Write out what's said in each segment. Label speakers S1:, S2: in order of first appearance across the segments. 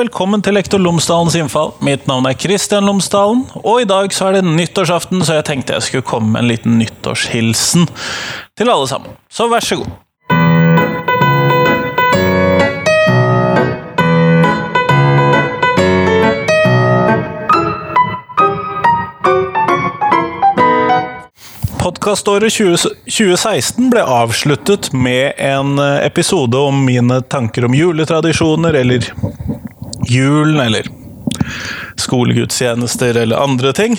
S1: velkommen til Lektor Lomsdalens innfall. Mitt navn er Kristian Lomsdalen, og i dag så er det nyttårsaften, så jeg tenkte jeg skulle komme med en liten nyttårshilsen til alle sammen. Så vær så god. Podkaståret 2016 ble avsluttet med en eh, episode om mine tanker om juletradisjoner, eller julen, eller skolegudstjenester, eller andre ting.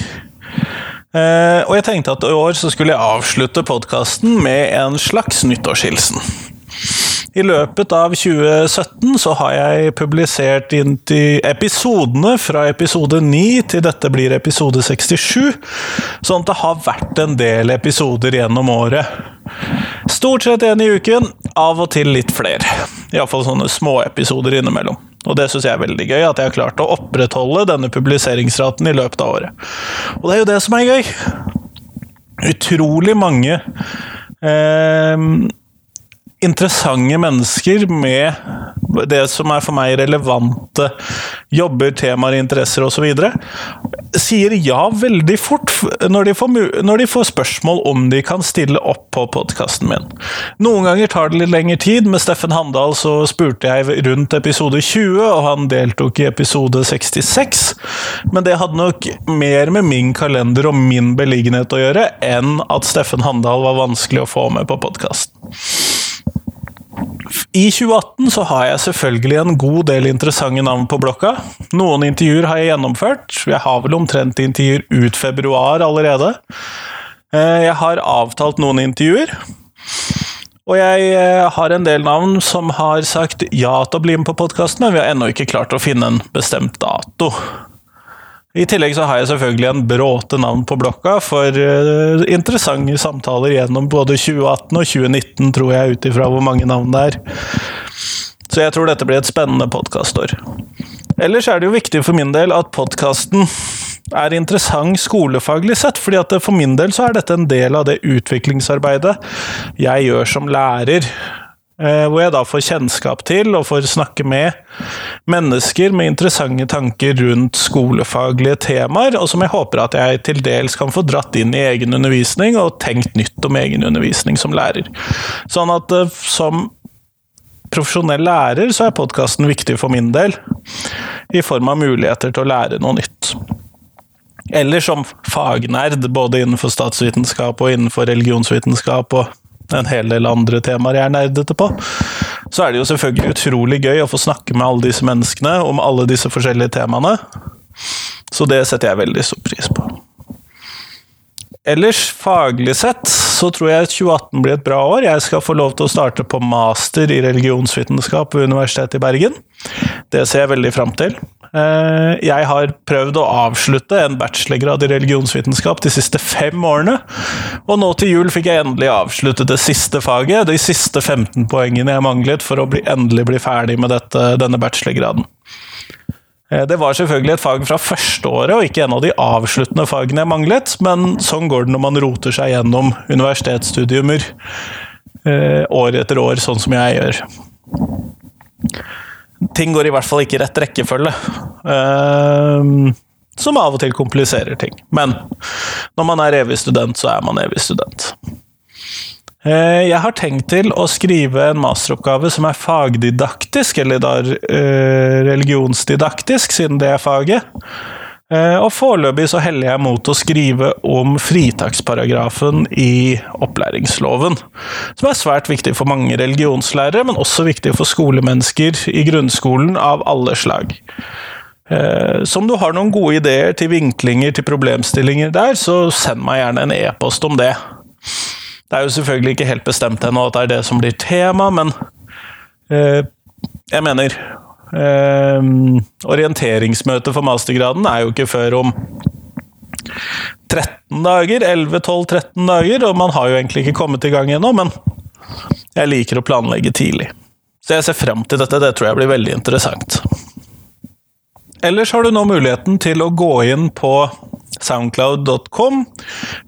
S1: Eh, og jeg tenkte at i år så skulle jeg avslutte podkasten med en slags nyttårshilsen. I løpet av 2017 så har jeg publisert episodene fra episode 9 til dette blir episode 67, sånn at det har vært en del episoder gjennom året. Stort sett én i uken, av og til litt flere. Iallfall sånne småepisoder innimellom. Og det syns jeg er veldig gøy, at jeg har klart å opprettholde denne publiseringsraten i løpet av året. Og det er jo det som er gøy. Utrolig mange eh, interessante mennesker med det som er for meg relevante jobber, temaer, interesser osv., sier ja veldig fort når de, får, når de, får, spørsmål om de kan stille opp på podkasten min. Noen ganger tar det litt lengre tid. Med Steffen Handal så spurte jeg rundt episode 20, og han deltok i episode 66. Men det hadde nok mer med min kalender og min beliggenhet å gjøre enn at Steffen Handal var vanskelig å få med på podkasten. I 2018 så har jeg selvfølgelig en god del interessante navn på blokka. Noen intervjuer har jeg gjennomført. Jeg har vel omtrent intervjuer ut februar allerede. Eh, jeg har avtalt noen intervjuer. Og jeg eh, har en del navn som har sagt ja til å bli med på podkasten, men vi har ennå ikke klart å finne en bestemt dato. I tillegg så har jeg selvfølgelig en bråte navn på blokka for uh, interessante samtaler gjennom både 2018 og 2019, tror jeg, ut ifra hvor mange navn det er. Så jeg tror dette blir et spennende podkastår. Ellers er det jo viktig for min del at podkasten er interessant skolefaglig sett, fordi at for min del så er dette en del av det utviklingsarbeidet jeg gjør som lærer Eh, hvor jeg da får kjennskap til og får snakke med mennesker med interessante tanker rundt skolefaglige temaer, og som jeg håper at jeg til dels kan få dratt inn i egen undervisning og tenkt nytt om egen undervisning som lærer. Sånn at eh, som profesjonell lærer så er podkasten viktig for min del, i form av muligheter til å lære noe nytt. Eller som fagnerd, både innenfor statsvitenskap og innenfor religionsvitenskap og en hel del andre temaer jeg er nerdete på, så er det jo selvfølgelig utrolig gøy å få snakke med alle disse menneskene om alle disse forskjellige temaene. Så det setter jeg veldig stor pris på. Ellers, faglig sett, så tror jeg 2018 blir et bra år. Jeg skal få lov til å starte på master i religionsvitenskap ved Universitetet i Bergen. Det ser jeg veldig fram til. Eh, jeg har prøvd å avslutte en bachelorgrad i religionsvitenskap de siste fem årene, og nå til jul fikk jeg endelig avsluttet det siste faget, de siste 15 poengene jeg manglet for å bli, endelig bli ferdig med dette, denne bachelorgraden. Eh, det var selvfølgelig et fag fra førsteåret, og ikke en av de avsluttende fagene jeg manglet, men sånn går det når man roter seg gjennom universitetsstudiumer eh, år etter år, sånn som jeg gjør. Ting går i hvert fall ikke i rett rekkefølge. Eh, som av og til kompliserer ting. Men når man er evig student, så er man evig student. Eh, jeg har tenkt til å skrive en masteroppgave som er fagdidaktisk, eller da eh, religionsdidaktisk, siden det er faget. Eh, og foreløpig så heller jeg mot å skrive om fritaksparagrafen i opplæringsloven. Som er svært viktig for mange religionslærere, men også viktig for skolemennesker i grunnskolen av alle slag. Så om du har noen gode ideer til vinklinger til problemstillinger der, så send meg gjerne en e-post om det. Det er jo selvfølgelig ikke helt bestemt ennå at det er det som blir tema, men eh, jeg mener eh, Orienteringsmøtet for mastergraden er jo ikke før om 13 dager. 11-12-13 dager, og man har jo egentlig ikke kommet i gang ennå, men jeg liker å planlegge tidlig. Så jeg ser frem til dette, det tror jeg blir veldig interessant. Ellers har du nå muligheten til å gå inn på soundcloud.com.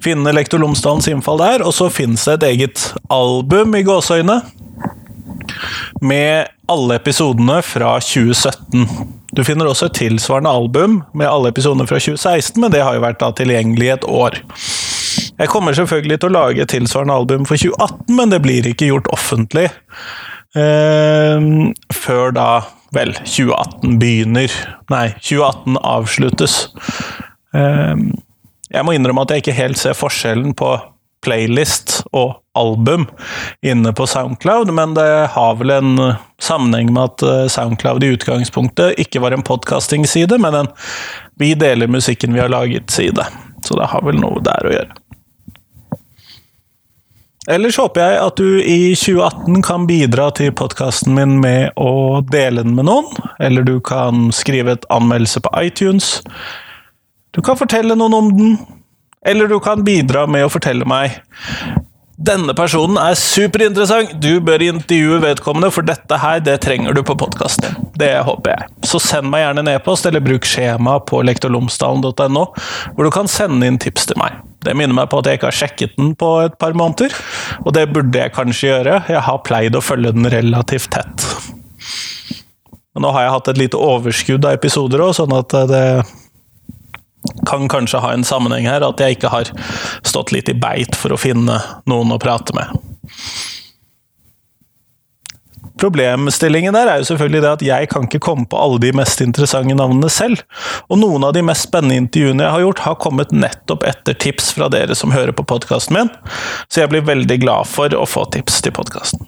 S1: Finne Lektor Lomsdalens innfall der, og så finnes det et eget album i gåseøyne med alle episodene fra 2017. Du finner også et tilsvarende album med alle episodene fra 2016, men det har jo vært da tilgjengelig i et år. Jeg kommer selvfølgelig til å lage et tilsvarende album for 2018, men det blir ikke gjort offentlig eh, før da vel 2018 begynner. Nei, 2018 avsluttes. Eh, jeg må innrømme at jeg ikke helt ser forskjellen på playlist og album inne på Soundcloud, men det har vel en sammenheng med at eh, Soundcloud i utgangspunktet ikke var en podkastingside, men en vi deler musikken vi har laget-side. Så det har vel noe der å gjøre. Ellers håper jeg at du i 2018 kan bidra til podkasten min med å dele den med noen, eller du kan skrive et anmeldelse på iTunes. Du kan fortelle noen om den, eller du kan bidra med å fortelle meg denne personen er superinteressant, du bør intervjue vedkommende, for dette her, det trenger du på podkasten. Det håper jeg. Så send meg gjerne en e-post, eller bruk skjema på lektorlomsdalen.no, hvor du kan sende inn tips til meg. Det minner meg på at jeg ikke har sjekket den på et par måneder, og det burde jeg kanskje gjøre. Jeg har pleid å følge den relativt tett. Men nå har jeg hatt et lite overskudd av episoder òg, sånn at det kan kanskje ha en sammenheng her, at jeg ikke har stått litt i beit for å finne noen å prate med. Problemstillingen der er jo selvfølgelig det at jeg kan ikke komme på alle de mest interessante navnene selv. Og noen av de mest spennende intervjuene jeg har gjort, har kommet nettopp etter tips fra dere som hører på podkasten min, så jeg blir veldig glad for å få tips til podkasten.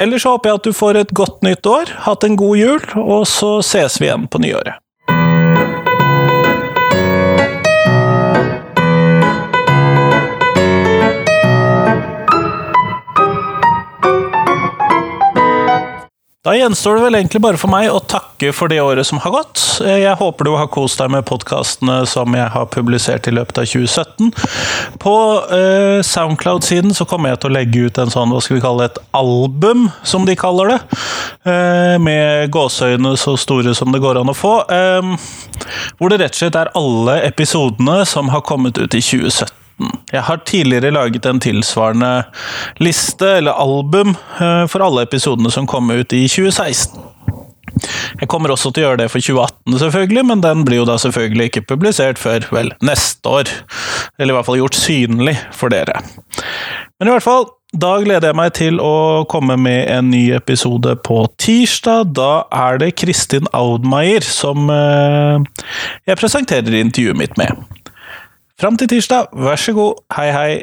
S1: Ellers håper jeg at du får et godt nytt år, hatt en god jul, og så ses vi igjen på nyåret. Da gjenstår det vel egentlig bare for meg å takke for det året som har gått. Jeg håper du har kost deg med podkastene som jeg har publisert i løpet av 2017. På uh, Soundcloud-siden så kommer jeg til å legge ut en sånn, hva skal vi kalle det, et album, som de kaller det. Uh, med gåseøyne så store som det går an å få. Um, hvor det rett og slett er alle episodene som har kommet ut i 2017. Jeg har tidligere laget en tilsvarende liste, eller album, eh, for alle episodene som kom ut i 2016. Jeg kommer også til å gjøre det for 2018, selvfølgelig, men den blir jo da selvfølgelig ikke publisert før vel neste år. Eller i hvert fall gjort synlig for dere. Men i hvert fall, da gleder jeg meg til å komme med en ny episode på tirsdag. Da er det Kristin Audmeier som eh, jeg presenterer intervjuet mitt med. Fram til tirsdag, vær så god, hei hei!